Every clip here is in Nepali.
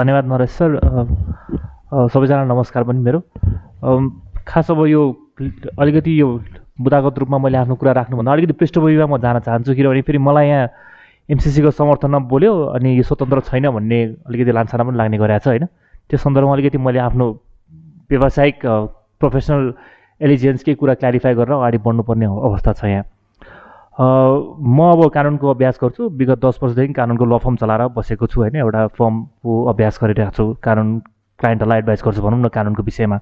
धन्यवाद नरेश सर। सबैजना नमस्कार पनि मेरो। खास अब यो अलिकति यो बुदागत रूपमा मैले आफ्नो कुरा राख्नुभन्दा अलिकति पृष्ठभूमिमा म जान चाहन्छु किनभने फेरि मलाई यहाँ एमसिसीको समर्थनमा बोल्यो अनि यो स्वतन्त्र छैन भन्ने अलिकति लान्छाना पनि लाग्ने गरेको छ होइन? त्यो सन्दर्भमा अलिकति मैले आफ्नो व्यावसायिक प्रोफेसनल एलिजेन्सकै कुरा क्ल्यारिफाई गरेर अगाडि बढ्नुपर्ने अवस्था छ यहाँ। म अब कानुनको अभ्यास गर्छु। विगत दस वर्षदेखि कानुनको ल फर्म चलाएर बसेको छु होइन। एउटा फर्मको अभ्यास गरिरहेको छु। कानुन क्लाइन्टहरूलाई एडभाइस गर्छु भनौँ न कानुनको विषयमा।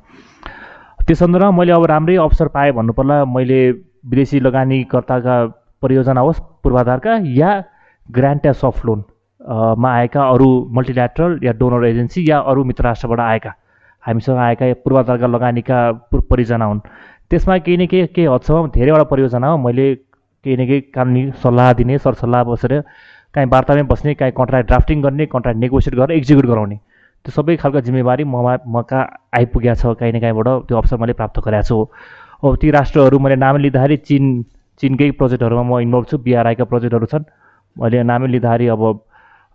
त्यो सन्दर्भमा मैले अब राम्रै अवसर पाएँ भन्नुपर्ला मैले विदेशी लगानीकर्ताका परियोजना होस् पूर्वाधारका या ग्रान्ट या सफ्ट लोन मा आएका अरू मल्टिल्याट्रल या डोनर एजेन्सी या अरू मित्र राष्ट्रबाट आएका। हामीसँग आएका पूर्वाधारका लगानीका परियोजना हुन्। त्यसमा केही न केही केही हदसम्म धेरैवटा परियोजनामा मैले केही न केही कानुनी सल्लाह दिने सरसल्लाह बसेर काहीँ वार्तामै बस्ने काहीँ कन्ट्राक्ट ड्राफ्टिङ गर्ने कन्ट्राक्ट नेगोसिएट गरेर एक्जिक्युट गराउने। त्यो सबै खालको जिम्मेवारी ममा म कहाँ आइपुगेको छ काहीँ न काहीँबाट त्यो अवसर मैले प्राप्त गरेको छु। अब ती राष्ट्रहरू मैले नाम लिँदाखेरि चिन चिनकै प्रोजेक्टहरूमा म इन्भल्भ छु बिआरआईका प्रोजेक्टहरू छन्। मैले नामै लिँदाखेरि अब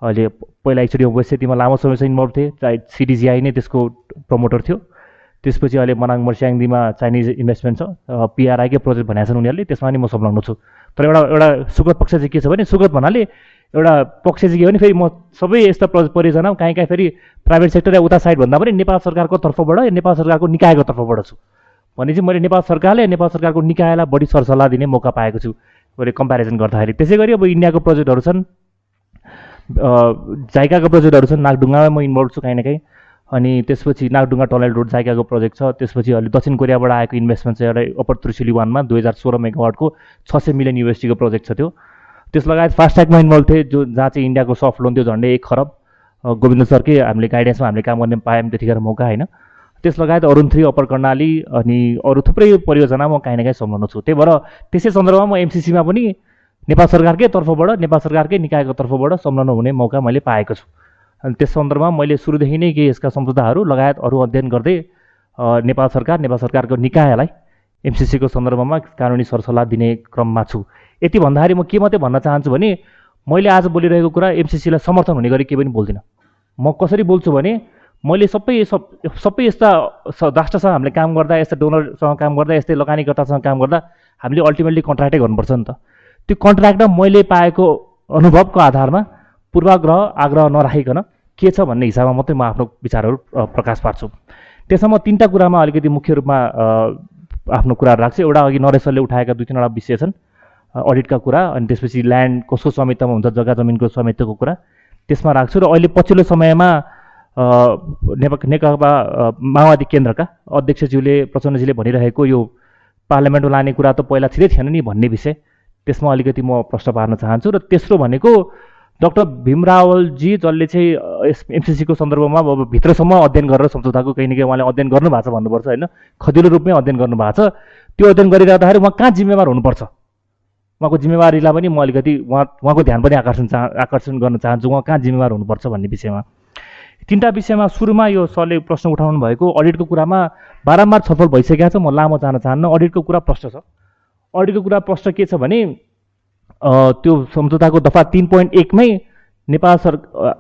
अहिले पहिला एकचोटि वेस्ट सिटीमा लामो समयसम्म इन्भल्भ थिएँ चाहे सिडिजिआई नै त्यसको प्रमोटर थियो। त्यसपछि अहिले मनाङ मर्स्याङदीमा चाइनिज इन्भेस्टमेन्ट छ पिआरआईकै प्रोजेक्ट भनेको छन् उनीहरूले त्यसमा नि म संलग्न छु। तर एउटा एउटा सुगत पक्ष चाहिँ के छ भने सुगत भन्नाले एउटा पक्ष चाहिँ के भने फेरि म सबै यस्ता परियोजना काहीँ काहीँ फेरि प्राइभेट सेक्टर या उता साइड भन्दा पनि नेपाल सरकारको तर्फबाट नेपाल सरकारको निकायको तर्फबाट छु। भने चाहिँ मैले नेपाल सरकारले नेपाल सरकारको निकायलाई बढी सरसल्लाह दिने मौका पाएको छु अहिले कम्पेरिजन गर्दाखेरि। त्यसै गरी अब इन्डियाको प्रोजेक्टहरू छन् जाइकाको प्रोजेक्टहरू छन् नागडुङ्गामा म इन्भल्भ छु काहीँ न काहीँ। अनि त्यसपछि नागडुङ्गा टनल रोड जाइकाको प्रोजेक्ट छ। त्यसपछि अहिले दक्षिण कोरियाबाट आएको इन्भेस्टमेन्ट चाहिँ एउटा अप्पर त्रिशुली वानमा दुई हजार सोह्र मेगावाटको छ सय मिलियन युएसटीको प्रोजेक्ट छ त्यो। त्यस लगायत फास्ट्यागमा इन्भल्भ थिएँ जो जहाँ चाहिँ इन्डियाको सफ्ट लोन थियो झन्डै एक खरब। गोविन्द सरकै हामीले गाइडेन्समा हामीले काम गर्ने पायौँ त्यतिखेर मौका होइन। त्यस लगायत अरुण थ्री अप्पर कर्णाली अनि अरू थुप्रै परियोजना म काहीँ न काहीँ सम्झाउनु छु। त्यही भएर त्यसै सन्दर्भमा म एमसिसीमा पनि नेपाल सरकारकै तर्फबाट नेपाल सरकारकै निकायको तर्फबाट संलग्न हुने मौका मैले पाएको छु। अनि त्यस सन्दर्भमा मैले सुरुदेखि नै केही यसका सम्झौताहरू लगायत अरू अध्ययन गर्दै नेपाल सरकार नेपाल सरकारको निकायलाई एमसिसीको सन्दर्भमा कानुनी सरसल्लाह दिने क्रममा छु। यति भन्दाखेरि म के मात्रै भन्न चाहन्छु भने मैले आज बोलिरहेको कुरा एमसिसीलाई समर्थन हुने गरी केही पनि बोल्दिनँ। म कसरी बोल्छु भने मैले सबै सबै यस्ता राष्ट्रसँग हामीले काम गर्दा यस्ता डोनरसँग काम गर्दा यस्तै लगानीकर्तासँग काम गर्दा हामीले अल्टिमेटली कन्ट्र्याक्टै गर्नुपर्छ नि त। त्यो कन्ट्र्याक्टमा मैले पाएको अनुभवको आधारमा पूर्वाग्रह आग्रह नराखिकन के छ भन्ने हिसाबमा मात्रै म आफ्नो विचारहरू प्रकाश पार्छु। त्यसमा म तिनवटा कुरामा अलिकति मुख्य रूपमा आफ्नो कुरा राख्छु। एउटा अघि नरेशले उठाएका दुई तिनवटा विषय छन् अडिटका कुरा अनि त्यसपछि ल्यान्ड कसको स्वामित्वमा हुन्छ जग्गा जमिनको स्वामित्वको कुरा। त्यसमा राख्छु र अहिले पछिल्लो समयमा नेकपा माओवादी केन्द्रका अध्यक्षज्यूले प्रचण्डजीले भनिरहेको यो पार्लियामेन्टमा लाने कुरा त पहिला छिटै थिएन नि भन्ने विषय। त्यसमा अलिकति म प्रश्न पार्न चाहन्छु र तेस्रो भनेको डक्टर भीम रावलजी जसले चाहिँ एमसिसीको सन्दर्भमा अब भित्रसम्म अध्ययन गरेर सम्झौताको केही न केही उहाँले अध्ययन गर्नुभएको छ भन्नुपर्छ होइन? खदिलो रूपमै अध्ययन गर्नुभएको छ। त्यो अध्ययन गरिरहँदाखेरि उहाँ कहाँ जिम्मेवार हुनुपर्छ? उहाँको जिम्मेवारीलाई पनि म अलिकति उहाँ उहाँको ध्यान पनि आकर्षण चाह आकर्षण गर्न चाहन्छु। उहाँ कहाँ जिम्मेवार हुनुपर्छ भन्ने विषयमा। तिनवटा विषयमा सुरुमा यो सरले प्रश्न उठाउनु भएको अडिटको कुरामा बारम्बार छलफल भइसकेको छ। म लामो जान चाहन्न। अडिटको कुरा प्रश्न छ। अडिटको कुरा प्रश्न के छ भने त्यो सम्झौताको दफा तिन पोइन्ट एकमै नेपाल सर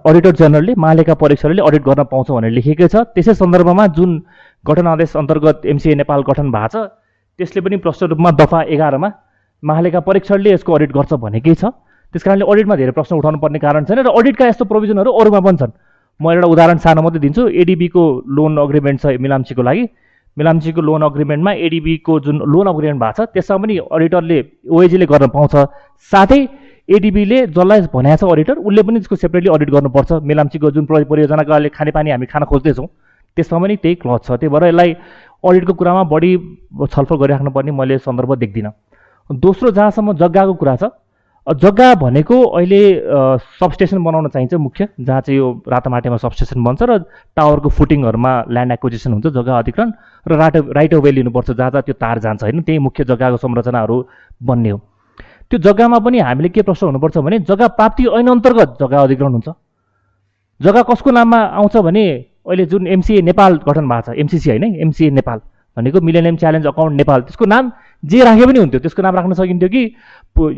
अडिटर जेनरलले महालेखा परीक्षकले अडिट गर्न पाउँछ भनेर लेखेकै छ। त्यसै सन्दर्भमा जुन गठन आदेश अन्तर्गत एमसिए नेपाल गठन भएको छ त्यसले पनि प्रश्न रूपमा दफा एघारमा महालेखा परीक्षणले यसको अडिट गर्छ भनेकै छ। त्यस कारणले अडिटमा धेरै प्रश्न उठाउनु पर्ने कारण छैन र अडिटका यस्तो प्रोभिजनहरू अरूमा पनि छन्। म एउटा उदाहरण सानो मात्रै दिन्छु एडिबीको लोन अग्रिमेन्ट छ मिलाम्चीको लागि। मिलाम्चीको लोन अग्रिमेन्टमा एडिबीको जुन लोन अग्रिमेन्ट भएको छ त्यसमा पनि अडिटरले ओएजीले गर्न पाउँछ। साथै एडिबीले जसलाई भनेको छ अडिटर उसले पनि त्यसको सेपरेटली अडिट गर्नुपर्छ। मिलाम्चीको जुन परियोजनाको अहिले खानेपानी हामी खान खोज्दैछौँ त्यसमा पनि त्यही क्लज छ। त्यही भएर यसलाई अडिटको कुरामा बढी छलफल गरिराख्नुपर्ने मैले सन्दर्भ देख्दिनँ। दोस्रो जहाँसम्म जग्गाको कुरा छ जग्गा भनेको अहिले सबस्टेसन बनाउन चाहिन्छ मुख्य जहाँ चाहिँ यो रातामाटेमा सबस्टेसन बन्छ र टावरको फुटिङहरूमा ल्यान्ड एक्विजिसन हुन्छ जग्गा अधिकरण र राटो राइट वे लिनुपर्छ जहाँ जहाँ त्यो तार जान्छ होइन? त्यही मुख्य जग्गाको संरचनाहरू बन्ने हो। त्यो जग्गामा पनि हामीले के प्रश्न हुनुपर्छ भने जग्गा प्राप्ति ऐन अन्तर्गत जग्गा अधिग्रहण हुन्छ। जग्गा कसको नाममा आउँछ भने अहिले जुन एमसिए नेपाल गठन भएको छ एमसिसी होइन? एमसिए नेपाल भनेको मिलेनियम च्यालेन्ज अकाउन्ट नेपाल त्यसको नाम जे राखे पनि हुन्थ्यो। त्यसको नाम राख्न सकिन्थ्यो कि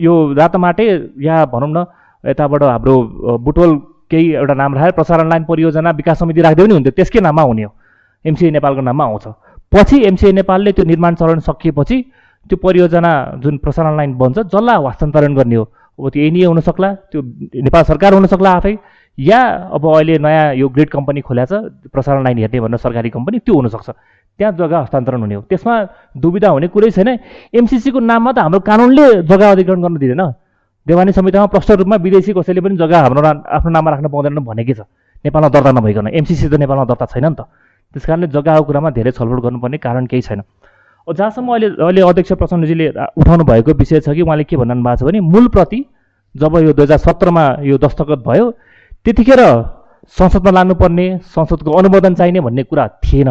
यो रातोमाटे या भनौँ न यताबाट हाम्रो बुटवल केही एउटा नाम राखेर प्रसारण लाइन परियोजना विकास समिति राखिदियो पनि हुन्थ्यो। त्यसकै नाममा हुने हो। एमसिए नेपालको नाममा आउँछ। पछि एमसिए नेपालले त्यो निर्माण चरण सकिएपछि त्यो परियोजना जुन प्रसारण लाइन बन्छ जसलाई हस्तान्तरण गर्ने हो। अब त्यो एनइए हुनसक्ला त्यो नेपाल सरकार हुनसक्ला आफै। या अब अहिले नयाँ यो ग्रेड कम्पनी खोल्या छ प्रसारण लाइन हेर्ने भनेर सरकारी कम्पनी त्यो हुनसक्छ। त्यहाँ जग्गा हस्तान्तरण हुने हो। त्यसमा दुविधा हुने कुरै छैन। एमसिसीको नाममा त हाम्रो कानुनले जग्गा अधिग्रहण गर्न दिँदैन। देवानी संहितामा प्रष्ट रूपमा विदेशी कसैले पनि जग्गा हाम्रो आफ्नो नाममा राख्न पाउँदैन भनेकै छ। नेपालमा दर्ता नभइकन। एमसिसी त नेपालमा दर्ता छैन नि त। त्यस कारणले जग्गाको कुरामा धेरै छलफल गर्नुपर्ने कारण केही छैन। जहाँसम्म अहिले अहिले अध्यक्ष प्रचण्डजीले उठाउनु भएको विषय छ कि उहाँले के भन्नु भएको छ भने मूल प्रति जब यो दुई हजार सत्रमा यो दस्तखत भयो त्यतिखेर संसदमा लानुपर्ने संसदको अनुमोदन चाहिने भन्ने कुरा थिएन।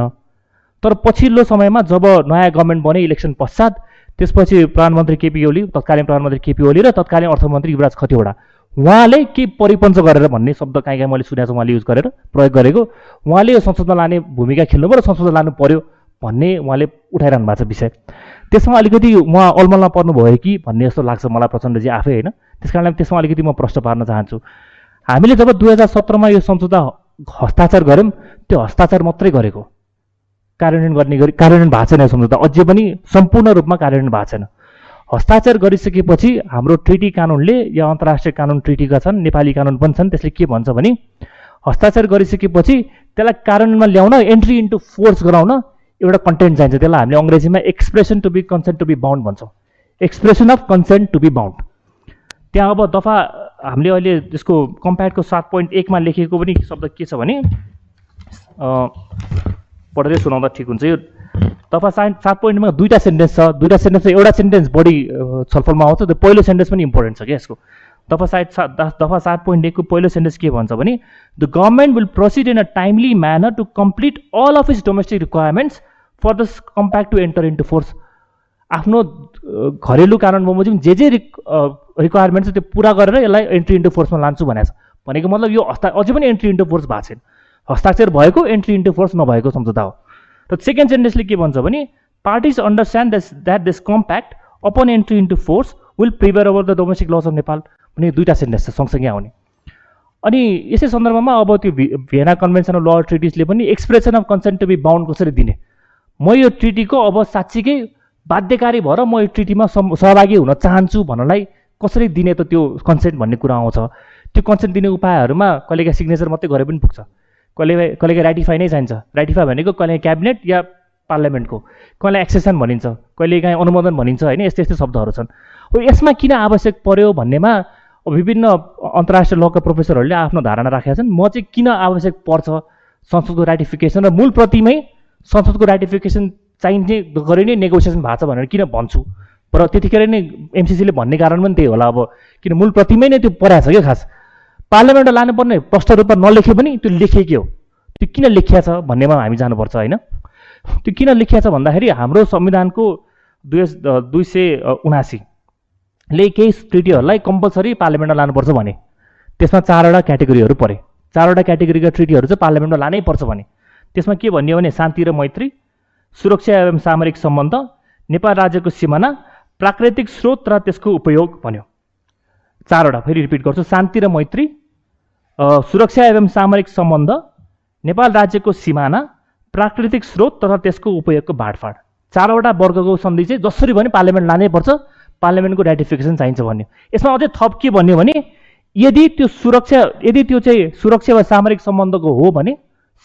तर पछिल्लो समयमा जब नयाँ गभर्मेन्ट बने इलेक्सन पश्चात त्यसपछि प्रधानमन्त्री केपी ओली तत्कालीन प्रधानमन्त्री केपी ओली र तत्कालीन अर्थमन्त्री युवराज खतिवडा उहाँले के परिपञ्च गरेर भन्ने शब्द काहीँ काहीँ मैले सुनेको छु उहाँले युज गरेर प्रयोग गरेको। उहाँले यो संसदमा लाने भूमिका खेल्नुभयो र संसदमा लानु पर्यो भन्ने उहाँले उठाइरहनु भएको छ विषय। त्यसमा अलिकति उहाँ अलमलमा पर्नुभयो कि भन्ने जस्तो लाग्छ मलाई प्रचण्डजी आफै होइन? त्यस कारणले त्यसमा अलिकति म प्रश्न पार्न चाहन्छु। हामीले जब दुई हजार सत्रमा यो सम्झौता हस्ताक्षर गऱ्यौँ त्यो हस्ताक्षर मात्रै गरेको। कार्यान्वयन गर्ने गरी कार्यान्वयन भएको छैन सम्झौता अझै पनि सम्पूर्ण रूपमा कार्यान्वयन भएको छैन। हस्ताक्षर गरिसकेपछि हाम्रो ट्रिटी कानुनले या अन्तर्राष्ट्रिय कानुन ट्रिटीका छन् नेपाली कानुन पनि छन् त्यसले के भन्छ भने हस्ताक्षर गरिसकेपछि त्यसलाई कार्यान्वयनमा ल्याउन एन्ट्री इन्टु फोर्स गराउन एउटा कन्टेन्ट चाहिन्छ। त्यसलाई हामीले अङ्ग्रेजीमा expression to be consent to be bound भन्छौँ। Expression of consent to be bound त्यहाँ अब दफा हामीले अहिले त्यसको कम्प्याक्टको सात पोइन्ट एकमा लेखेको पनि शब्द के छ भने पढेरै सुनाउँदा ठिक हुन्छ। यो दफा सात सात पोइन्टमा दुईवटा सेन्टेन्स छ। दुईवटा सेन्टेन्स एउटा सेन्टेन्स बढी छलफलमा आउँछ। त्यो पहिलो सेन्टेन्स पनि इम्पोर्टेन्ट छ क्या यसको। दफा सात सात दफा सात पोइन्ट एकको पहिलो सेन्टेन्स के भन्छ भने the government will proceed in a timely manner to complete all of its domestic requirements for the compact to enter into force आफ्नो घरेलु कानुन बमोजिम जे जे रिक रिक्वायरमेन्ट छ त्यो पुरा गरेर यसलाई एन्ट्री इन्टु फोर्समा लान्छु भनेको छ। भनेको मतलब यो हस्ता अझै पनि एन्ट्री इन्टु फोर्स भएको छैन। हस्ताक्षर भएको एन्ट्री इन्टु फोर्स नभएको सम्झौता हो। र सेकेन्ड सेन्टेन्सले के भन्छ भने parties understand this that this compact upon entry into force will prepare over the domestic laws of Nepal भने दुईवटा सेन्टेन्स छ सँगसँगै आउने। अनि यसै सन्दर्भमा अब त्यो भिएना कन्भेन्सन अफ ल ट्रिटिजले पनि expression of consent to be bound कसरी दिने? म यो ट्रिटीको अब साँच्चीकै बाध्यकारी भएर म यो ट्रिटीमा सहभागी हुन चाहन्छु भन्नलाई कसरी दिने त त्यो कन्सेन्ट भन्ने कुरा आउँछ। त्यो कन्सेन्ट दिने उपायहरूमा कहिलेका सिग्नेचर मात्रै गरे पनि पुग्छ। कहिले कहिले राइटिफाई नै चाहिन्छ। राइटिफाई भनेको कहिले क्याबिनेट या पार्लियामेन्टको कहिले एक्सेसन भनिन्छ। कहिले काहीँ अनुमोदन भनिन्छ होइन यस्तै यस्तै शब्दहरू छन्। हो यसमा किन आवश्यक पर्यो भन्नेमा विभिन्न अन्तर्राष्ट्रिय लका प्रोफेसरहरूले आफ्नो धारणा राखेका छन्। म चाहिँ किन आवश्यक पर्छ संसदको राइटिफिकेसन र मूल प्रतिमै संसदको राइटिफिकेसन चाहिने गरी नै नेगोसिएसन भएको छ भनेर किन भन्छु? र त्यतिखेर नै एमसिसीले भन्ने कारण पनि त्यही होला अब। किन मूल प्रतिमै नै त्यो पराएको छ क्या खास? पार्लियामेन्टमा लानुपर्ने प्रष्ट रूपमा नलेखे पनि त्यो लेखेकै हो। त्यो किन लेखिया छ भन्नेमा हामी जानुपर्छ होइन? त्यो किन लेखिया छ भन्दाखेरि हाम्रो संविधानको दुई दुई सय उनासीले केही ट्रिटीहरूलाई कम्पलसरी पार्लियामेन्टमा लानुपर्छ भने त्यसमा चारवटा क्याटेगोरीहरू परे। चारवटा क्याटेगोरीका ट्रिटीहरू चाहिँ पार्लियामेन्टमा लानै पर्छ भने त्यसमा के भन्यो भने शान्ति र मैत्री सुरक्षा एवं सामरिक सम्बन्ध नेपाल राज्यको सिमाना प्राकृतिक स्रोत र त्यसको उपयोग भन्यो। चारवटा फेरि रिपिट गर्छु। शान्ति र मैत्री सुरक्षा एवं सामरिक सम्बन्ध नेपाल राज्यको सिमाना प्राकृतिक स्रोत तथा त्यसको उपयोगको बाँडफाँड। चारवटा वर्गको सन्धि चाहिँ जसरी भने पार्लियामेन्ट लानै पर्छ पार्लियामेन्टको राइटिफिकेसन चाहिन्छ भन्यो। यसमा अझै थप के भन्यो भने यदि त्यो सुरक्षा यदि त्यो चाहिँ सुरक्षा वा सामरिक सम्बन्धको हो भने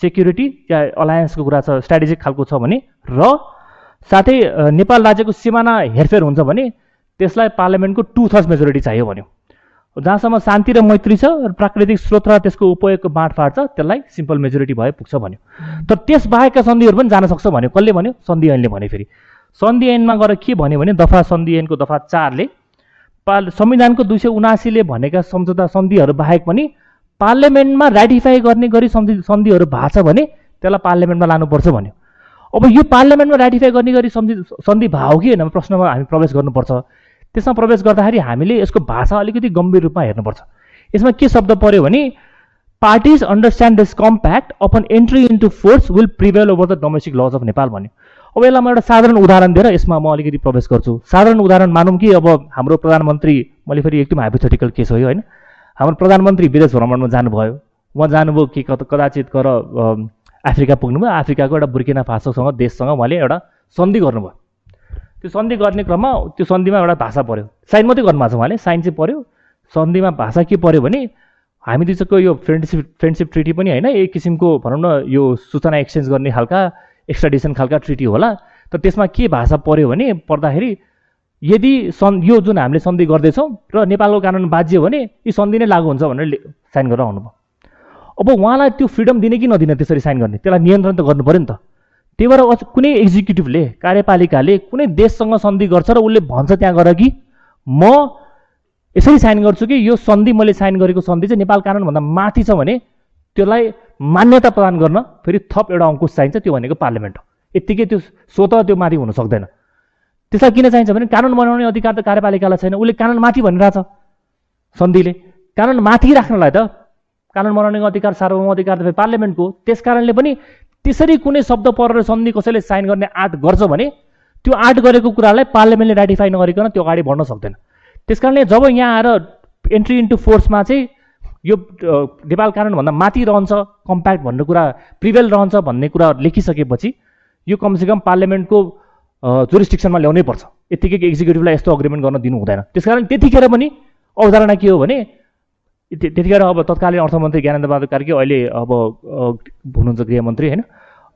सेक्युरिटी या अलायन्सको कुरा छ स्ट्राटेजिक खालको छ भने र साथै नेपाल राज्यको सिमाना हेरफेर हुन्छ भने त्यसलाई पार्लियामेन्टको टु थर्स मेजोरिटी चाहियो भन्यो। जहाँसम्म शान्ति र मैत्री छ र प्राकृतिक स्रोत र त्यसको उपयोगको बाँडफाँड छ त्यसलाई सिम्पल मेजोरिटी भए पुग्छ भन्यो। तर त्यस बाहेकका सन्धिहरू पनि जान सक्छ भन्यो। कसले भन्यो? सन्धि ऐनले भन्यो फेरि। सन्धि ऐनमा गएर के भन्यो भने दफा सन्धि ऐनको दफा चारले पाल संविधानको दुई सय उनासीले भनेका सम्झौता सन्धिहरू बाहेक पनि पार्लियामेन्टमा राटिफाई गर्ने गरी सन्धि सन्धिहरू भएको छ भने त्यसलाई पार्लियामेन्टमा लानुपर्छ भन्यो। अब यो पार्लियामेन्टमा राटिफाई गर्ने गरी सन्धि सन्धि भाव कि होइन प्रश्नमा हामी प्रवेश गर्नुपर्छ। त्यसमा प्रवेश गर्दाखेरि हामीले यसको भाषा अलिकति गम्भीर रूपमा हेर्नुपर्छ। यसमा के शब्द पऱ्यो भने parties understand this compact upon entry into force will prevail over the domestic laws of Nepal भन्यो। अब यसलाई म एउटा साधारण उदाहरण दिएर यसमा म अलिकति प्रवेश गर्छु। साधारण उदाहरण मानौँ कि अब हाम्रो प्रधानमन्त्री मैले फेरि एकदम हाइपोथेटिकल केस हो होइन? हाम्रो प्रधानमन्त्री विदेश भ्रमणमा जानुभयो। उहाँ जानुभयो कि कदाचित कर अफ्रिका पुग्नुभयो। अफ्रिकाको एउटा बुर्किना फासोसँग देशसँग उहाँले एउटा सन्धि गर्नुभयो। त्यो सन्धि गर्ने क्रममा त्यो सन्धिमा एउटा भाषा पऱ्यो साइन मात्रै गर्नुभएको छ उहाँले। साइन चाहिँ पऱ्यो सन्धिमा भाषा के पऱ्यो भने हामी दुईको यो फ्रेन्डसिप फ्रेन्डसिप ट्रिटी पनि होइन एक किसिमको भनौँ न यो सूचना एक्सचेन्ज गर्ने खालका एक्स्ट्राडिसन खालका ट्रिटी होला। तर त्यसमा के भाषा पऱ्यो भने पर्दाखेरि यदि सन् यो जुन हामीले सन्धि गर्दैछौँ र नेपालको कानुन बाज्यो भने यी सन्धि नै लागु हुन्छ भनेर साइन गरेर आउनुभयो। अब उहाँलाई त्यो फ्रिडम दिने कि नदिने त्यसरी साइन गर्ने? त्यसलाई नियन्त्रण त गर्नु पऱ्यो नि त। त्यही भएर कुनै एक्जिक्युटिभले कार्यपालिकाले कुनै देशसँग सन्धि गर्छ र उसले भन्छ त्यहाँ गएर कि म यसरी साइन गर्छु कि यो सन्धि मैले साइन गरेको सन्धि चाहिँ नेपाल कानुनभन्दा माथि छ भने त्यसलाई मान्यता प्रदान गर्न फेरि थप एउटा अङ्कुश चाहिन्छ त्यो भनेको पार्लियामेन्ट हो। यत्तिकै त्यो स्वत त्यो माथि हुन सक्दैन। त्यसलाई किन चाहिन्छ भने कानुन बनाउने अधिकार त कार्यपालिकालाई छैन। उसले कानुन माथि भनिरहेछ सन्धिले। कानुन माथि राख्नलाई त कानुन बनाउने अधिकार सार्वभौम अधिकार त पार्लियामेन्टको त्यस कारणले पनि त्यसरी कुनै शब्द परेर सन्धि कसैले साइन गर्ने आँट गर्छ भने त्यो आँट गरेको कुरालाई पार्लियामेन्टले राटिफाई नगरिकन त्यो अगाडि बढ्न सक्दैन। त्यस कारणले जब यहाँ आएर एन्ट्री इन्टु फोर्समा चाहिँ यो नेपाल कानुनभन्दा माथि रहन्छ कम्प्याक्ट भन्ने कुरा प्रिभेल रहन्छ भन्ने कुरा लेखिसकेपछि यो कमसेकम पार्लियामेन्टको जुरिस्टिक्सनमा ल्याउनै पर्छ। यत्तिकै एक्जिक्युटिभलाई यस्तो अग्रिमेन्ट गर्न दिनु हुँदैन। त्यस कारण त्यतिखेर पनि अवधारणा के हो भने त्यतिखेर अब तत्कालीन अर्थमन्त्री ज्ञानेन्द्र बहादुर कार्की अहिले अब हुनुहुन्छ गृहमन्त्री होइन?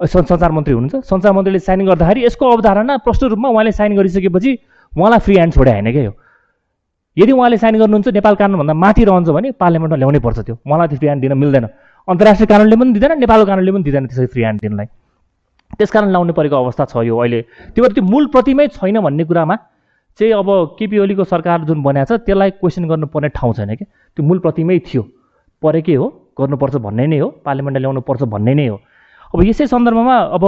सञ्चार मन्त्री हुनुहुन्छ। सञ्चार मन्त्रीले साइन गर्दाखेरि यसको अवधारणा प्रष्ट रूपमा उहाँले साइन गरिसकेपछि उहाँलाई फ्री ह्यान्ड छोडे होइन क्या हो यदि उहाँले साइन गर्नुहुन्छ नेपाल कानुनभन्दा माथि रहन्छ भने पार्लियामेन्टमा ल्याउनै पर्छ त्यो। उहाँलाई त्यो फ्री ह्यान्ड दिन मिल्दैन। अन्तर्राष्ट्रिय कानुनले पनि दिँदैन नेपालको कानुनले पनि दिँदैन त्यसरी फ्री ह्यान्ड दिनलाई। त्यसकारण लाउनु परेको अवस्था छ यो अहिले। त्यो भएर त्यो मूल प्रतिमै छैन भन्ने कुरामा चाहिँ अब केपी ओलीको सरकार जुन बनाएको छ त्यसलाई क्वेसन गर्नुपर्ने ठाउँ छैन कि? त्यो मूल प्रतिमै थियो। परेकै हो गर्नुपर्छ भन्ने नै हो पार्लियामेन्टमा ल्याउनु पर्छ भन्ने नै हो। अब यसै सन्दर्भमा अब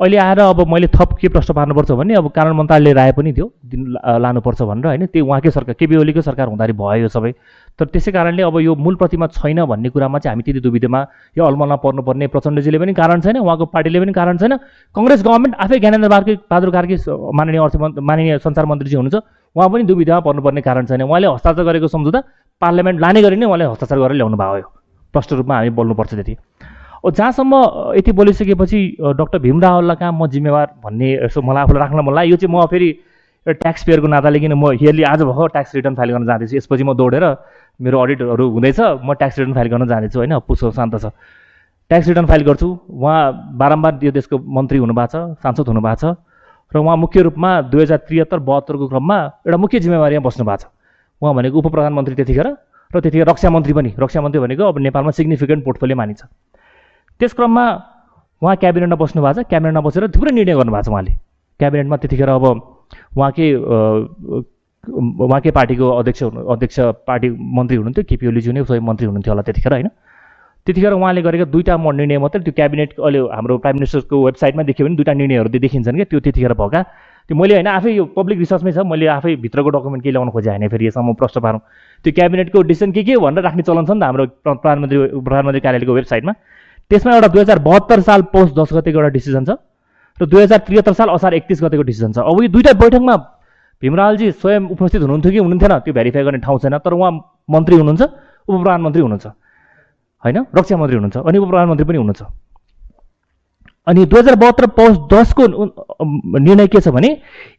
अहिले आएर अब मैले थप के प्रश्न पार्नुपर्छ भने अब कानुन मन्त्रालयले राय पनि थियो दिन लानुपर्छ भनेर होइन। त्यो उहाँकै सरकार केपी ओलीको सरकार हुँदाखेरि भयो यो सबै। तर त्यसै कारणले अब यो मूल प्रतिमा छैन भन्ने कुरामा चाहिँ हामी त्यति दुविधामा यो अलमलमा पर्नुपर्ने प्रचण्डजीले पनि कारण छैन उहाँको पार्टीले पनि कारण छैन। कङ्ग्रेस गभर्मेन्ट आफै ज्ञानेन्द्र बार्की बहादुर कार्की माननीय अर्थ माननीय सञ्चार मन्त्रीजी हुनुहुन्छ उहाँ पनि दुविधामा पर्नुपर्ने कारण छैन। उहाँले हस्ताक्षर गरेको सम्झौता पार्लियामेन्ट लाने गरी नै उहाँले हस्ताक्षर गरेर ल्याउनु भयो प्रष्ट रूपमा हामी बोल्नुपर्छ त्यति। जहाँसम्म यति बोलिसकेपछि डक्टर भीम रावललाई कहाँ म जिम्मेवार भन्ने यसो मलाई आफूलाई राख्न लाग्यो। यो चाहिँ म फेरि ट्याक्स पेयरको नाताले किन म हियरली आज भयो ट्याक्स रिटर्न फाइल गर्न जाँदैछु। यसपछि म दौडेर मेरो अडिटहरू हुँदैछ म ट्याक्स रिटर्न फाइल गर्न जाँदैछु होइन? पुसो शान्त छ। ट्याक्स रिटर्न फाइल गर्छु। उहाँ बारम्बार यो देशको मन्त्री हुनुभएको छ सांसद हुनुभएको छ र उहाँ मुख्य रूपमा दुई हजार त्रिहत्तर बहत्तरको क्रममा एउटा मुख्य जिम्मेवारीमा बस्नु भएको छ। उहाँ भनेको उप प्रधानमन्त्री त्यतिखेर र त्यतिखेर रक्षा मन्त्री पनि। रक्षा मन्त्री भनेको अब नेपालमा सिग्निफिकेन्ट पोर्टफोलियो मानिन्छ। त्यस क्रममा उहाँ क्याबिनेटमा बस्नु भएको छ। क्याबिनेटमा बसेर थुप्रै निर्णय गर्नुभएको छ उहाँले। क्याबिनेटमा त्यतिखेर अब उहाँकै उहाँकै पार्टीको अध्यक्ष हुनु अध्यक्ष पार्टी मन्त्री हुनुहुन्थ्यो केपी ओलीज्यू नै सबै मन्त्री हुनुहुन्थ्यो होला त्यतिखेर होइन? त्यतिखेर उहाँले गरेको दुईवटा निर्णय मात्रै त्यो क्याबिनेट अहिले हाम्रो प्राइम मिनिस्टरको वेबसाइटमा देख्यो भने दुईवटा निर्णयहरू देखिन्छन् क्या त्यो त्यतिखेर भएका। त्यो मैले होइन आफै यो पब्लिक रिसर्चमै छ मैले आफै भित्रको डकुमेन्ट केही ल्याउनु खोजेँ होइन फेरि यसमा म प्रश्न पारौँ। त्यो क्याबिनेटको डिसिसन के के भनेर राख्ने चलन छ नि त हाम्रो प्रधानमन्त्री प्रधानमन्त्री कार्यालयको वेबसाइटमा। त्यसमा एउटा दुई हजार बहत्तर साल पौष दस गतेको एउटा डिसिजन छ र दुई हजार त्रिहत्तर साल असार एकतिस गतेको डिसिजन छ। अब यो दुइटा बैठकमा भीमरालजी स्वयं उपस्थित हुनुहुन्थ्यो कि हुनुहुन्थेन त्यो भेरिफाई गर्ने ठाउँ छैन तर उहाँ मन्त्री हुनुहुन्छ उप प्रधानमन्त्री हुनुहुन्छ। होइन? रक्षा मन्त्री हुनुहुन्छ अनि उप प्रधानमन्त्री पनि हुनुहुन्छ। अनि दुई हजार बहत्तर पौष दसको निर्णय के छ भने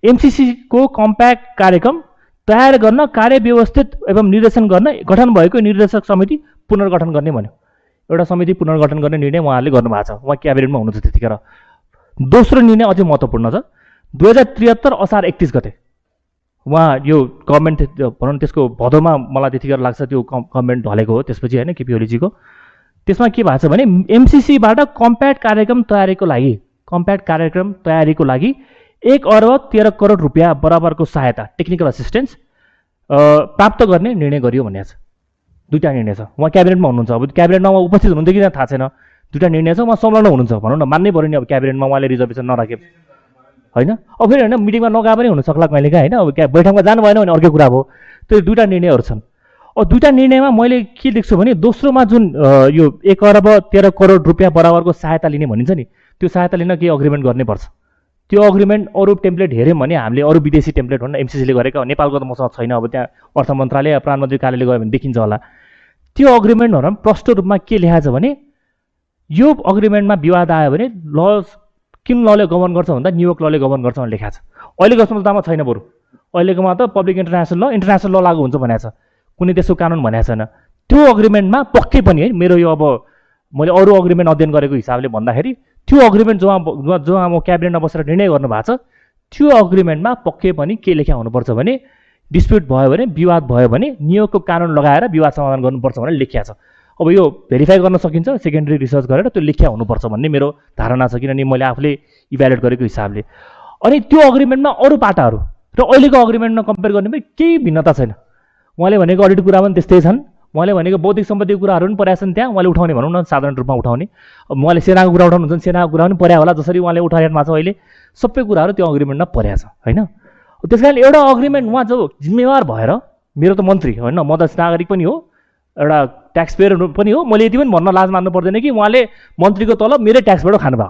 एमसिसीको कम्प्याक्ट कार्यक्रम तयार गर्न कार्य व्यवस्थित एवं निर्देशन गर्न गठन भएको निर्देशक समिति पुनर्गठन गर्ने भन्यो। एउटा समिति पुनर्गठन गर्ने निर्णय उहाँहरूले गर्नुभएको छ। उहाँ क्याबिनेटमा हुनुहुन्छ त्यतिखेर। दोस्रो निर्णय अझै महत्त्वपूर्ण छ। दुई हजार त्रिहत्तर असार एकतिस गते उहाँ यो गभर्मेन्ट भनौँ त्यसको भदौमा मलाई त्यतिखेर लाग्छ त्यो गभर्मेन्ट ढलेको हो त्यसपछि होइन केपी ओलीजीको त्यसमा के भएको छ भने एमसिसीबाट कम्प्याक्ट कार्यक्रम तयारीको लागि कम्प्याक्ट कार्यक्रम तयारीको लागि एक अर्ब तेह्र करोड रुपियाँ बराबरको सहायता टेक्निकल असिस्टेन्स प्राप्त गर्ने निर्णय गरियो भन्ने छ। दुईवटा निर्णय छ। उहाँ क्याबिनेटमा हुनुहुन्छ। अब क्याबिनेटमा उहाँ उपस्थित हुनुहुन्थ्यो कि थाहा छैन। दुईवटा निर्णय छ उहाँ संलग्न हुनुहुन्छ भनौँ न। मान्नै पऱ्यो नि अब क्याबिनेटमा उहाँले रिजर्भेसन नराखे। होइन? अब फेरि होइन मिटिङमा नगए पनि हुनसक्ला कहिले काहीँ होइन? अब क्या बैठकमा जानु भएन भने अर्कै कुरा भयो। त्यो दुईवटा निर्णयहरू छन्। अब दुईवटा निर्णयमा मैले के देख्छु भने दोस्रोमा जुन यो एक अरब तेह्र करोड रुपियाँ बराबरको सहायता लिने भनिन्छ नि त्यो सहायता लिन केही अग्रिमेन्ट गर्नैपर्छ त्यो अग्रिमेन्ट अरू टेम्प्लेट हेऱ्यौँ भने हामीले अरू विदेशी टेम्प्लेट भन्दा एमसिसीले गरेका नेपालको त मसँग छैन अब त्यहाँ अर्थ मन्त्रालय प्रधानमन्त्री कार्यालय गयो भने देखिन्छ होला। त्यो अग्रिमेन्टहरूमा प्रष्ट रूपमा के लेखाएको छ भने यो अग्रिमेन्टमा विवाद आयो भने ल किन लले गभर्न गर्छ भन्दा न्युयोर्क लले गभर्न गर्छ भनेर लेखाएको छ। अहिलेको संस्थामा छैन बरु। अहिलेकोमा त पब्लिक इन्टरनेसनल ल इन्टरनेसनल ल लागु हुन्छ भनेको छ। कुनै देशको कानुन भनेको छैन। त्यो अग्रिमेन्टमा पक्कै पनि है मेरो यो अब मैले अरू अग्रिमेन्ट अध्ययन गरेको हिसाबले भन्दाखेरि त्यो अग्रिमेन्ट जो जो म क्याबिनेटमा बसेर निर्णय गर्नु भएको छ त्यो अग्रिमेन्टमा पक्कै पनि के लेखा हुनुपर्छ भने डिस्प्युट भयो भने विवाद भयो भने नियोगको कानुन लगाएर विवाद समाधान गर्नुपर्छ भनेर लेखिया छ। अब यो भेरिफाई गर्न सकिन्छ सेकेन्डरी रिसर्च गरेर त्यो लेख्या हुनुपर्छ भन्ने मेरो धारणा छ किनभने मैले आफूले इभ्यालुएट गरेको हिसाबले। अनि त्यो अग्रिमेन्टमा अरू पाटाहरू र अहिलेको अग्रिमेन्टमा कम्पेयर गर्ने केही भिन्नता छैन। उहाँले भनेको अडिट कुरा पनि त्यस्तै छन्। उहाँले भनेको बौद्धिक सम्पत्तिको कुराहरू पनि परेका छन् त्यहाँ उहाँले उठाउने भनौँ न साधारण रूपमा उठाउने। उहाँले सेनाको कुरा उठाउनुहुन्छ सेनाको कुरा पनि पर्या होला जसरी उहाँले भएको छ अहिले। सबै कुराहरू त्यो अग्रिमेन्टमा परेको छ होइन? त्यस कारण एउटा अग्रिमेन्ट उहाँ जो जिम्मेवार भएर मेरो त मन्त्री होइन म त नागरिक पनि हो एउटा ट्याक्स पेयर पनि हो मैले यति पनि भन्न लाज मान्नु पर्दैन कि उहाँले मन्त्रीको तलब मेरै ट्याक्सबाट खानुभयो।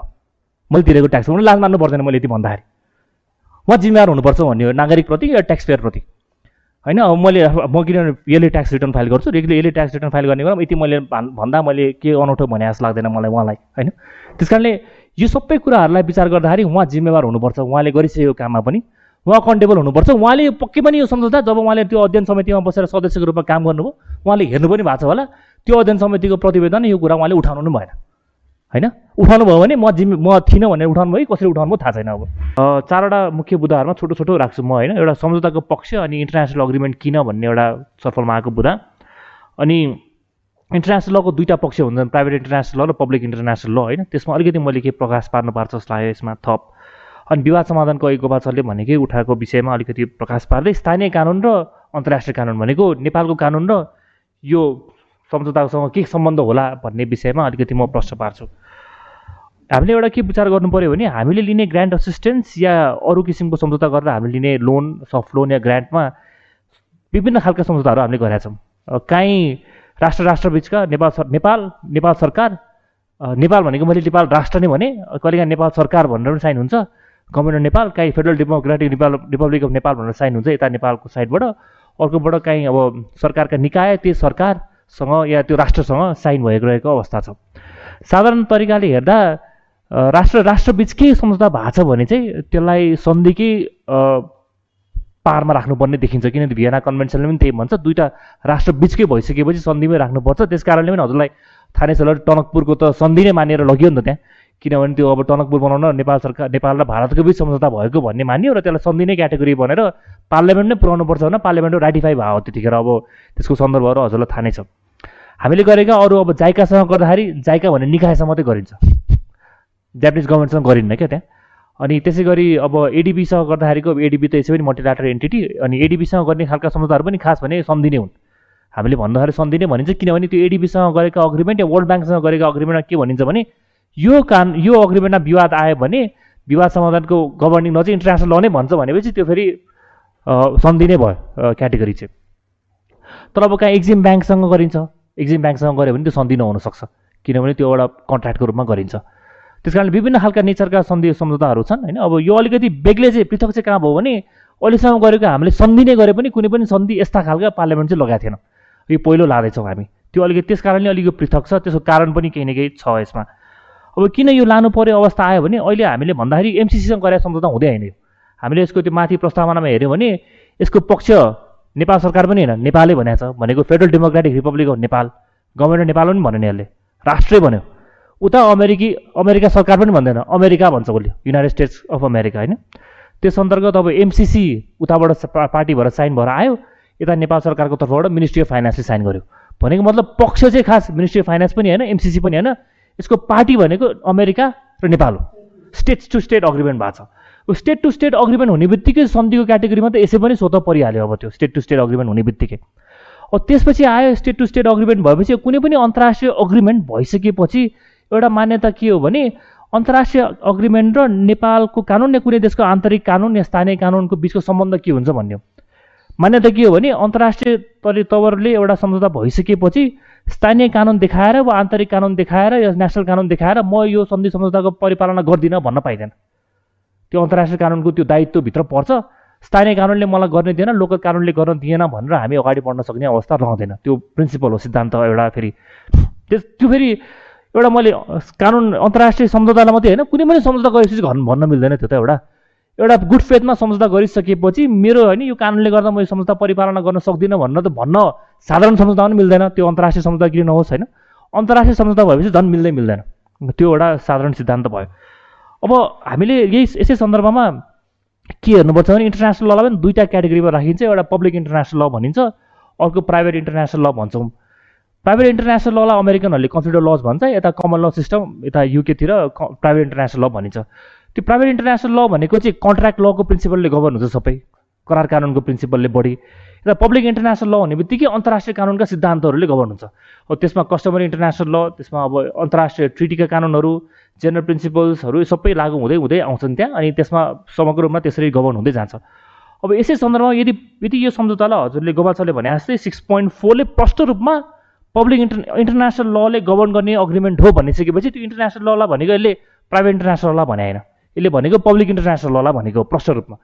मैले तिरेको ट्याक्स लाज मान्नु पर्दैन मैले यति भन्दाखेरि। उहाँ जिम्मेवार हुनुपर्छ भन्ने हो नागरिकप्रति या ट्याक्स पेयरप्रति होइन अब मैले म किन यसले ट्याक्स रिटर्न फाइल गर्छु? रेगुलर यसले ट्याक्स रिटर्न फाइल गर्ने बेला यति मैले भन्दा मैले के अनौठो भने जस्तो लाग्दैन मलाई उहाँलाई होइन? त्यस कारणले यो सबै कुराहरूलाई विचार गर्दाखेरि उहाँ जिम्मेवार हुनुपर्छ उहाँले गरिसकेको काममा पनि। उहाँ अकाउन्टेबल हुनुपर्छ। उहाँले पक्कै पनि यो सम्झौता जब उहाँले त्यो अध्ययन समितिमा बसेर सदस्यको रूपमा काम गर्नुभयो उहाँले हेर्नु पनि भएको छ होला त्यो अध्ययन समितिको प्रतिवेदन यो कुरा उहाँले उठाउनु पनि भएन। होइन? उठाउनु भयो भने म जिम्मे म थिइनँ भनेर उठाउनु भयो कसरी उठाउनु भयो थाहा छैन अब। चारवटा मुख्य बुदाहरूमा छोटो छोटो राख्छु म होइन? एउटा सम्झौताको पक्ष अनि इन्टरनेसनल अग्रिमेन्ट किन भन्ने एउटा छलफलमा आएको बुदा अनि इन्टरनेसनल लको दुईवटा पक्ष हुन्छन् प्राइभेट इन्टरनेसनल ल र पब्लिक इन्टरनेसनल ल होइन? त्यसमा अलिकति मैले के प्रकाश पार्नु पार्छ जस्तो लाग्यो यसमा थप। अनि विवाद समाधानको ऐ गोपाल सरले भनेकै उठाएको विषयमा अलिकति प्रकाश पार्दै स्थानीय कानुन र अन्तर्राष्ट्रिय कानुन भनेको नेपालको कानुन र यो सम्झौतासँग के सम्बन्ध होला भन्ने विषयमा अलिकति म प्रश्न पार्छु। हामीले एउटा के विचार गर्नु पऱ्यो भने हामीले लिने ग्रान्ट असिस्टेन्स या अरू किसिमको सम्झौता गरेर हामीले लिने लोन सफ्ट लोन या ग्रान्टमा विभिन्न खालका सम्झौताहरू हामीले गरेका छौँ। काहीँ राष्ट्र राष्ट्रबिचका नेपाल सर नेपाल नेपाल सरकार नेपाल भनेको मैले नेपाल राष्ट्र नै भने कहिलेकाहीँ नेपाल सरकार भनेर पनि साइन हुन्छ। गभर्मेन्ट अफ नेपाल काहीँ federal democratic Nepal republic of Nepal भनेर साइन हुन्छ यता नेपालको साइडबाट। अर्कोबाट काहीँ अब सरकारका निकाय त्यो सरकारसँग या त्यो राष्ट्रसँग साइन भएको रहेको अवस्था छ। साधारण तरिकाले हेर्दा राष्ट्र राष्ट्रबिच के सम्झौता भएको छ भने चाहिँ त्यसलाई सन्धिकै पारमा राख्नुपर्ने देखिन्छ। किनभने भिएना कन्भेन्सनले पनि त्यही भन्छ दुइटा राष्ट्रबिचकै भइसकेपछि सन्धिमै राख्नुपर्छ। त्यस कारणले पनि हजुरलाई थाहा नै छ टनकपुरको त सन्धि नै मानेर लगियो नि त त्यहाँ। किनभने त्यो अब टनकपुर बनाउन नेपाल सरकार नेपाल र भारतको बिच सम्झौता भएको भन्ने मानियो र त्यसलाई सन्धि नै क्याटेगोरी भनेर पार्लियामेन्ट नै पुऱ्याउनुपर्छ भने पार्लियामेन्ट राटिफाई भयो त्यतिखेर। अब त्यसको सन्दर्भहरू हजुरलाई थाहा नै छ। हामीले गरेका अरू अब जाइकासँग गर्दाखेरि जाइका भन्ने निकायसँग मात्रै गरिन्छ। जापानिज गभर्मेन्टसँग गरिन्न क्या त्यहाँ। अनि त्यसै गरी अब एडिबीसँग गर्दाखेरिको एडिबी त यसै पनि मल्टिलाटर एन्टिटी अनि एडिबीसँग गर्ने खालका सम्झौताहरू पनि खास भने सन्धि नै हुन्। हामीले भन्दाखेरि सन्धि नै भनिन्छ किनभने त्यो एडिबीसँग गरेको अग्रिमेन्ट या वर्ल्ड ब्याङ्कसँग गरेको अग्रिमेन्टमा के भनिन्छ भने यो कान यो अग्रिमेन्टमा विवाद आयो भने विवाद समाधानको गभर्निङ ल चाहिँ इन्टरनेसनल ल नै भन्छ भनेपछि त्यो फेरि सन्धि नै भयो क्याटेगोरी चाहिँ। तर अब कहाँ एक्जिम ब्याङ्कसँग गरिन्छ? एक्जिम ब्याङ्कसँग गऱ्यो भने त्यो सन्धि नहुनसक्छ। किनभने त्यो एउटा कन्ट्र्याक्टको रूपमा गरिन्छ। त्यस कारण विभिन्न खालका नेचरका सन्धि सम्झौताहरू छन् होइन? अब यो अलिकति बेग्लै चाहिँ पृथक चाहिँ कहाँ भयो भने अहिलेसम्म गरेको हामीले सन्धि नै गरे पनि कुनै पनि सन्धि यस्ता खालका पार्लियामेन्ट चाहिँ लगाएको थिएन। यो पहिलो लाँदैछौँ हामी। त्यो अलिकति त्यस कारणले अलिकति पृथक छ त्यसको कारण पनि केही न केही छ यसमा। अब किन यो लानु पर्यो अवस्था आयो भने अहिले हामीले भन्दाखेरि एमसिसीसँग गरेर सम्झौता हुँदै होइन हामीले यसको त्यो माथि प्रस्तावनामा हेऱ्यौँ भने यसको पक्ष नेपाल सरकार पनि होइन नेपालै भनेको छ। भनेको federal democratic republic of Nepal government Nepal पनि भन्यो नि यसले। राष्ट्रै भन्यो। उता अमेरिकी अमेरिका सरकार पनि भन्दैन। अमेरिका भन्छ उसले युनाइटेड स्टेट्स अफ अमेरिका होइन। त्यस अन्तर्गत अब एमसिसी उताबाट पार्टी भएर साइन भएर आयो। यता नेपाल सरकारको तर्फबाट मिनिस्ट्री अफ फाइनेन्सले साइन गर्यो। भनेको मतलब पक्ष चाहिँ खास मिनिस्ट्री अफ फाइनेन्स पनि होइन एमसिसी पनि होइन। यसको पार्टी भनेको अमेरिका र नेपाल हो। स्टेट टु स्टेट अग्रिमेन्ट भएको छ। स्टेट टु स्टेट अग्रिमेन्ट हुने बित्तिकै सन्धिको क्याटेगोरीमा त यसै पनि स्वतः परिहाल्यो अब त्यो स्टेट टु स्टेट अग्रिमेन्ट हुने बित्तिकै। अब त्यसपछि आयो स्टेट टु स्टेट अग्रिमेन्ट भएपछि कुनै पनि अन्तर्राष्ट्रिय अग्रिमेन्ट भइसकेपछि एउटा मान्यता के हो भने अन्तर्राष्ट्रिय अग्रिमेन्ट र नेपालको कानुन या कुनै देशको आन्तरिक कानुन या स्थानीय कानुनको बिचको सम्बन्ध के हुन्छ भन्ने हो मान्यता के हो भने अन्तर्राष्ट्रिय तवरले एउटा सम्झौता भइसकेपछि स्थानीय कानुन देखाएर वा आन्तरिक कानुन देखाएर या नेसनल कानुन देखाएर म यो सन्धि सम्झौताको परिपालना गर्दिनँ भन्न पाइँदैन। त्यो अन्तर्राष्ट्रिय कानुनको त्यो दायित्वभित्र पर्छ। स्थानीय कानुनले मलाई गर्ने दिएन लोकल कानुनले गर्न दिएन भनेर हामी अगाडि बढ्न सक्ने अवस्था रहँदैन। त्यो प्रिन्सिपल हो सिद्धान्त एउटा फेरि। त्यस त्यो फेरि एउटा मैले कानुन अन्तर्राष्ट्रिय सम्झौतालाई मात्रै होइन कुनै पनि सम्झौता गरेपछि भन् भन्न मिल्दैन त्यो त एउटा। एउटा गुड फेथमा सम्झौता गरिसकेपछि मेरो होइन यो कानुनले गर्दा म यो सम्झौता परिपालना गर्न सक्दिनँ भन्न त भन्न साधारण सम्झौता पनि मिल्दैन। त्यो अन्तर्राष्ट्रिय सम्झौता किन नहोस् होइन? अन्तर्राष्ट्रिय सम्झौता भएपछि झन् मिल्दै मिल्दैन। त्यो एउटा साधारण सिद्धान्त भयो। अब हामीले यही यसै सन्दर्भमा के हेर्नुपर्छ भने इन्टरनेसनल ललाई पनि दुईवटा क्याटेगोरीमा राखिन्छ। एउटा पब्लिक इन्टरनेसनल ल भनिन्छ अर्को प्राइभेट इन्टरनेसनल ल भन्छौँ। प्राइभेट इन्टरनेसनल ललाई अमेरिकनहरूले कन्सिडर लज भन्छ। यता कमन ल सिस्टम यता युकेतिर प्राइभेट इन्टरनेसनल ल भनिन्छ। त्यो प्राइभेट इन्टरनेसनल ल भनेको चाहिँ कन्ट्र्याक्ट लको प्रिन्सिपलले गभर्न हुन्छ सबै करार कानुनको प्रिन्सिपलले बढी। र पब्लिक इन्टरनेसनल ल भन्ने बित्तिकै अन्तर्राष्ट्रिय कानुनका सिद्धान्तहरूले गभर्न हुन्छ। हो त्यसमा कस्टमर इन्टरनेसनल ल त्यसमा अब अन्तर्राष्ट्रिय ट्रिटीका कानुनहरू जेनरल प्रिन्सिपल्सहरू सबै लागु हुँदै हुँदै आउँछन् त्यहाँ अनि त्यसमा समग्र रूपमा त्यसरी गभर्न हुँदै जान्छ। अब यसै सन्दर्भमा यदि यदि यो सम्झौतालाई हजुरले गोपाल सरले भने जस्तै सिक्स पोइन्ट फोरले प्रष्ट रूपमा पब्लिक इन्टर इन्टरनेसनल लले गभर्न गर्ने अग्रिमेन्ट हो भनिसकेपछि त्यो इन्टरनेसनल ललाई भनेको यसले प्राइभेट इन्टरनेसनल ल भने होइन। यसले भनेको पब्लिक इन्टरनेसनल ललाई भनेको प्रष्ट रूपमा।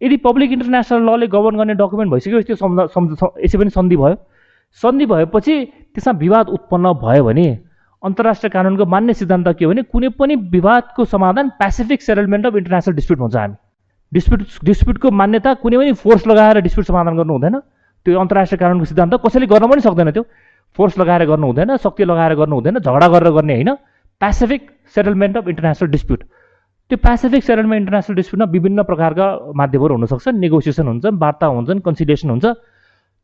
यदि पब्लिक इन्टरनेसनल लले गभर्न गर्ने डकुमेन्ट भइसक्यो त्यो सम्झ यसै पनि सन्धि भयो। सन्धि भएपछि त्यसमा विवाद उत्पन्न भयो भने अन्तर्राष्ट्रिय कानुनको मान्य सिद्धान्त के हो भने कुनै पनि विवादको समाधान pacific settlement of international dispute हुन्छ हामी। डिस्प्युट डिस्प्युटको मान्यता कुनै पनि फोर्स लगाएर डिस्प्युट समाधान गर्नु हुँदैन। त्यो अन्तर्राष्ट्रिय कानुनको सिद्धान्त कसैले गर्न पनि सक्दैन त्यो। फोर्स लगाएर गर्नु हुँदैन शक्ति लगाएर गर्नु हुँदैन झगडा गरेर गर्ने होइन। Pacific settlement of international dispute त्यो पेसिफिक सेटलमेन्ट इन्टरनेसनल डिस्प्युटमा विभिन्न प्रकारका माध्यमहरू हुनसक्छ नेगोसिएसन हुन्छ वार्ता हुन्छन् कन्सिलिएसन हुन्छ।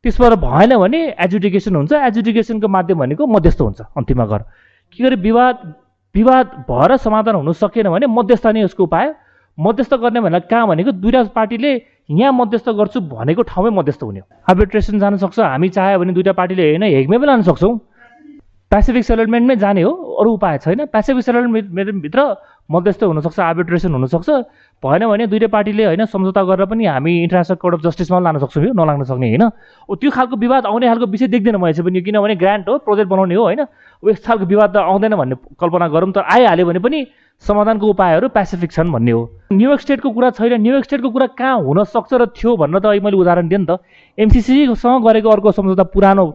त्यसबाट भएन भने एजुडिकेसन हुन्छ। एजुडिकेसनको माध्यम भनेको मध्यस्थ हुन्छ अन्तिममा गएर के गरे विवाद विवाद भएर समाधान हुनु सकेन भने मध्यस्थ नै यसको उपाय। मध्यस्थ गर्ने भनेर कहाँ भनेको दुईवटा पार्टीले यहाँ मध्यस्थ गर्छु भनेको ठाउँमै मध्यस्थ हुने आर्बिट्रेसन जान सक्छ हामी चाह्यो भने दुईवटा पार्टीले होइन हेगमै पनि लान सक्छौँ। पेसिफिक सेटलमेन्टमै जाने हो अरू उपाय छैन। पेसिफिक सेटलमेन्टभित्र मध्यस्थ हुनसक्छ आर्बिट्रेसन हुनसक्छ। भएन भने दुइटै पार्टीले होइन सम्झौता गरेर पनि हामी इन्टरनेसनल कोर्ट अफ जस्टिसमा लान सक्छौँ यो नलाग्न सक्ने होइन। त्यो खालको विवाद आउने खालको विषय देख्दैन मैले चाहिँ पनि किनभने ग्रान्ट हो प्रोजेक्ट बनाउने हो होइन। यस्तो खालको विवाद त आउँदैन भन्ने कल्पना गरौँ त आइहाल्यो भने पनि समाधानको उपायहरू पेसिफिक छन् भन्ने हो। न्युयोर्क स्टेटको कुरा छैन न्युयोर्क स्टेटको कुरा कहाँ हुनसक्छ र थियो भनेर त मैले उदाहरण दिएँ नि त। एमसिसीसँग गरेको अर्को सम्झौता पुरानो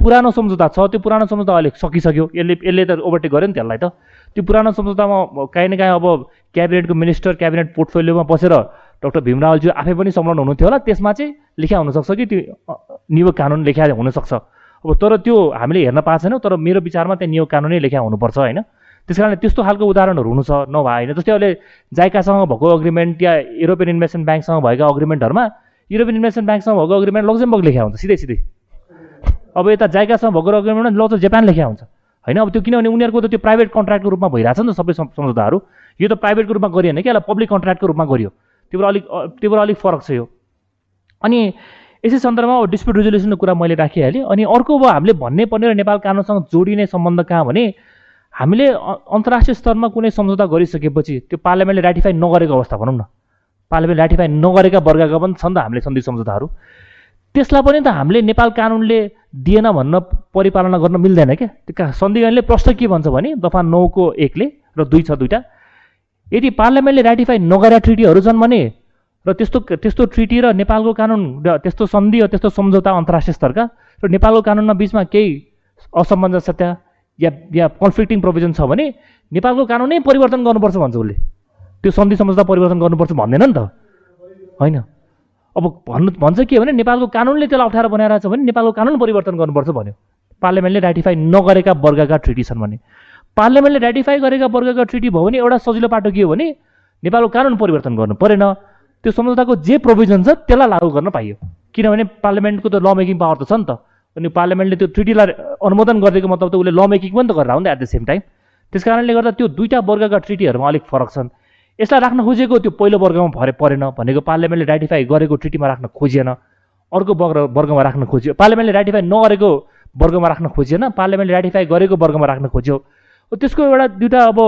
पुरानो सम्झौता छ त्यो पुरानो सम्झौता अहिले सकिसक्यो। यसले यसले त ओभरटेक गर्यो नि त्यसलाई त। त्यो पुरानो सम्झौतामा काहीँ न काहीँ अब क्याबिनेटको मिनिस्टर क्याबिनेट पोर्टफोलियोमा बसेर डक्टर भीमरावलज्यू आफै पनि संलग्न हुनुहुन्थ्यो होला। त्यसमा चाहिँ लेखा हुनसक्छ कि? त्यो नियोग कानुन लेखा हुनसक्छ। अब तर त्यो हामीले हेर्न पाएको छैनौँ तर मेरो विचारमा त्यहाँ नियोग कानुनै लेखा हुनुपर्छ होइन? त्यस कारणले त्यस्तो खालको उदाहरणहरू हुनु छ नभए होइन? जस्तै अहिले जाइकासँग भएको अग्रिमेन्ट या युरोपियन इन्भेस्टमेन्ट ब्याङ्कसँग भएका अग्रिमेन्टहरूमा युरोपियन इन्भेस्टमेन्ट ब्याङ्कसँग भएको अग्रिमेन्ट लक्जमबर्ग लेखा हुन्छ सिधै सिधै। अब यता जाइकासँग भएको अग्रिमेन्ट ल जापान लेखा हुन्छ। होइन? अब त्यो किनभने उनीहरूको त त्यो प्राइभेट कन्ट्र्याक्टको रूपमा भइरहेछ नि त सबै सम्झौताहरू यो त प्राइभेटको रूपमा गरिएन कि? यसलाई पब्लिक कन्ट्र्याक्टको रूपमा गरियो। त्यो अलिक त्यो अलिक फरक छ यो। अनि यसै सन्दर्भमा डिस्प्युट रिजोल्युसनको कुरा मैले राखिहालेँ। अनि अर्को अब हामीले भन्नै पर्ने र नेपाल कानुनसँग जोडिने सम्बन्ध कहाँ भने हामीले अन्तर्राष्ट्रिय स्तरमा कुनै सम्झौता गरिसकेपछि त्यो पार्लियामेन्टले राटिफाई नगरेको अवस्था भनौँ न। पार्लियामेन्ट राटिफाई नगरेका वर्गका पनि छन् त हामीले सन्धि सम्झौताहरू। त्यसलाई पनि त हामीले नेपाल कानुनले दिएन भन्न परिपालना गर्न मिल्दैन क्या? त्यो सन्धिगणले प्रश्न के भन्छ भने दफा नौको एकले र दुई छ दुईवटा यदि पार्लियामेन्टले राटिफाई नगरेका ट्रिटीहरू छन् भने र त्यस्तो त्यस्तो ट्रिटी र नेपालको कानुन र त्यस्तो सन्धि र त्यस्तो सम्झौता अन्तर्राष्ट्रिय स्तरका र नेपालको कानुनमा बिचमा केही असमञ्जसता या या कन्फ्लिक्टिङ प्रोभिजन छ भने नेपालको कानुनै परिवर्तन गर्नुपर्छ भन्छ उसले। त्यो सन्धि सम्झौता परिवर्तन गर्नुपर्छ भन्दैन नि त। होइन। अब भन्नु भन्छ के भने नेपालको कानुनले त्यसलाई अप्ठ्यारो बनाइरहेको छ भने नेपालको कानुन परिवर्तन गर्नुपर्छ भन्यो। पार्लियामेन्टले राटिफाई नगरेका वर्गका ट्रिटी छन् भने। पार्लियामेन्टले राटिफाई गरेका वर्गका ट्रिटी भयो भने एउटा सजिलो पाटो के हो भने नेपालको कानुन परिवर्तन गर्नु परेन। त्यो सम्झौताको जे प्रोभिजन छ त्यसलाई लागू गर्न पाइयो। किनभने पार्लियामेन्टको त ल मेकिङ पावर त छ नि त। अनि पार्लियामेन्टले त्यो ट्रिटीलाई अनुमोदन गरिदिएको मतलब त उसले ल मेकिङ पनि त गरेर आउँदा एट द सेम टाइम त्यस कारणले गर्दा त्यो दुईवटा वर्गका ट्रिटीहरूमा अलिक फरक छन्। यसलाई राख्न खोजेको त्यो पहिलो वर्गमा भरे परेन भनेको पार्लियामेन्टले राटिफाई गरेको ट्रिटीमा राख्न खोजिएन। अर्को वर्ग वर्गमा राख्न खोज्यो। पार्लियामेन्टले राटिफाई नगरेको वर्गमा राख्न खोजिएन। पार्लियामेन्टले राटिफाई गरेको वर्गमा राख्न खोज्यो। त्यसको एउटा दुइटा अब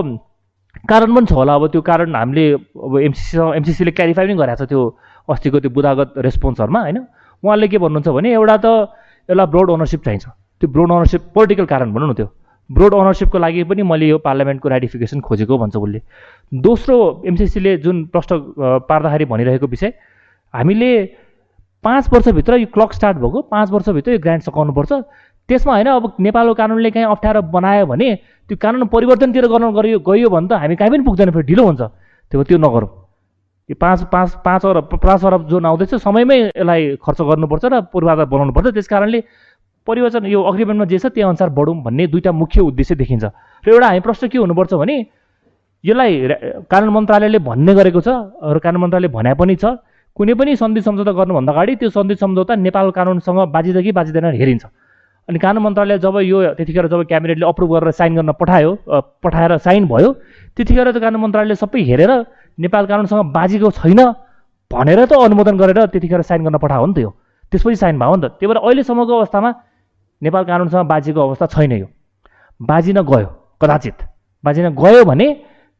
कारण पनि छ होला। अब त्यो कारण हामीले अब एमसिसी एमसिसीले क्यारिफाई पनि गरेको छ त्यो अस्तिको त्यो बुधागत रेस्पोन्सहरूमा होइन? उहाँले के भन्नुहुन्छ भने एउटा त यसलाई ब्रोड ओनरसिप चाहिन्छ। त्यो ब्रोड ओनरसिप पोलिटिकल कारण भनौँ न त्यो। ब्रोड ओनरसिपको लागि पनि मैले यो पार्लियामेन्टको राटिफिकेसन खोजेको भन्छ उसले। दोस्रो एमसिसीले जुन प्रश्न पार्दाखेरि भनिरहेको विषय हामीले पाँच वर्षभित्र यो क्लक स्टार्ट भएको पाँच वर्षभित्र यो ग्रान्ट सकाउनुपर्छ त्यसमा होइन अब नेपालको कानुनले कहीँ अप्ठ्यारो बनायो भने त्यो कानुन परिवर्तनतिर गर्न गयो गयो भने त हामी कहीँ पनि पुग्दैन फेरि ढिलो हुन्छ। त्यो त्यो नगरौँ। यो पाँच पाँच पाँच अरब पाँच अरब जुन आउँदैछ समयमै यसलाई खर्च गर्नुपर्छ र पूर्वाधार बनाउनुपर्छ। त्यस कारणले परिवर्तन यो अग्रिमेन्टमा जे छ त्यही अनुसार बढौँ भन्ने दुईवटा मुख्य उद्देश्य देखिन्छ। र एउटा हामी प्रश्न के हुनुपर्छ भने यसलाई कानुन मन्त्रालयले भन्ने गरेको छ र कानुन मन्त्रालयले भने पनि छ कुनै पनि सन्धि सम्झौता गर्नुभन्दा अगाडि त्यो सन्धि सम्झौता नेपाल कानुनसँग बाजिँदा कि बाजिँदैन हेरिन्छ। अनि कानुन मन्त्रालय जब यो त्यतिखेर जब क्याबिनेटले अप्रुभ गरेर साइन गर्न पठायो पठाएर साइन भयो त्यतिखेर त कानुन मन्त्रालयले सबै हेरेर नेपाल कानुनसँग बाजेको छैन भनेर त अनुमोदन गरेर त्यतिखेर साइन गर्न पठायो नि त यो। त्यसपछि साइन भयो नि त। त्यही भएर अहिलेसम्मको अवस्थामा नेपाल कानुनसँग बाजिएको अवस्था छैन यो। बाजिन गयो कदाचित। बाजिन गयो भने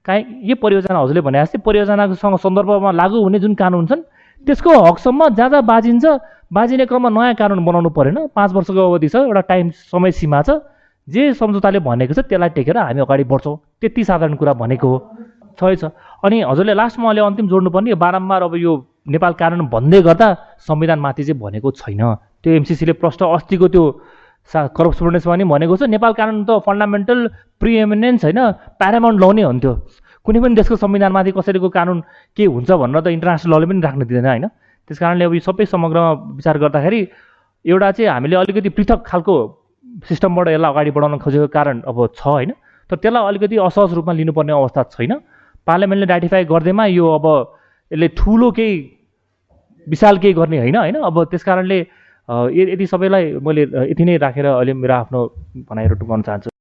काहीँ यो परियोजना हजुरले भने जस्तै परियोजनासँग सन्दर्भमा लागु हुने जुन कानुन छन् त्यसको हकसम्म जहाँ जहाँ बाजिन्छ बाजिने क्रममा नयाँ कानुन बनाउनु परेन। पाँच वर्षको अवधि छ एउटा टाइम समय सीमा छ। जे सम्झौताले भनेको छ त्यसलाई टेकेर हामी अगाडि बढ्छौँ। त्यति साधारण कुरा भनेको हो। छ छ। अनि हजुरले लास्टमा अहिले अन्तिम जोड्नुपर्ने बारम्बार अब यो नेपाल कानुन भन्दै गर्दा संविधानमाथि चाहिँ भनेको छैन। त्यो एमसिसीले प्रश्न अस्तिको त्यो सा करस्पोन्डेन्समा नि भनेको छ। नेपाल कानुन त फन्डामेन्टल प्रिएमिनेन्स होइन प्यारामाउन्ट लौ नै हुन्थ्यो। कुनै पनि देशको संविधानमाथि कसैको कानुन के हुन्छ भनेर त इन्टरनेसनल लले पनि राख्न दिँदैन होइन। त्यस कारणले अब यो सबै समग्रमा विचार गर्दाखेरि एउटा चाहिँ हामीले अलिकति पृथक खालको सिस्टमबाट यसलाई अगाडि बढाउन खोजेको कारण अब छ होइन। तर त्यसलाई अलिकति असहज रूपमा लिनुपर्ने अवस्था छैन। पार्लियामेन्टले राटिफाई गर्दैमा यो अब यसले ठुलो केही विशाल केही गर्ने होइन होइन। अब त्यस कारणले यति सबैलाई मैले यति नै राखेर अहिले मेरो आफ्नो भनाइहरू टुङ्गाउन चाहन्छु।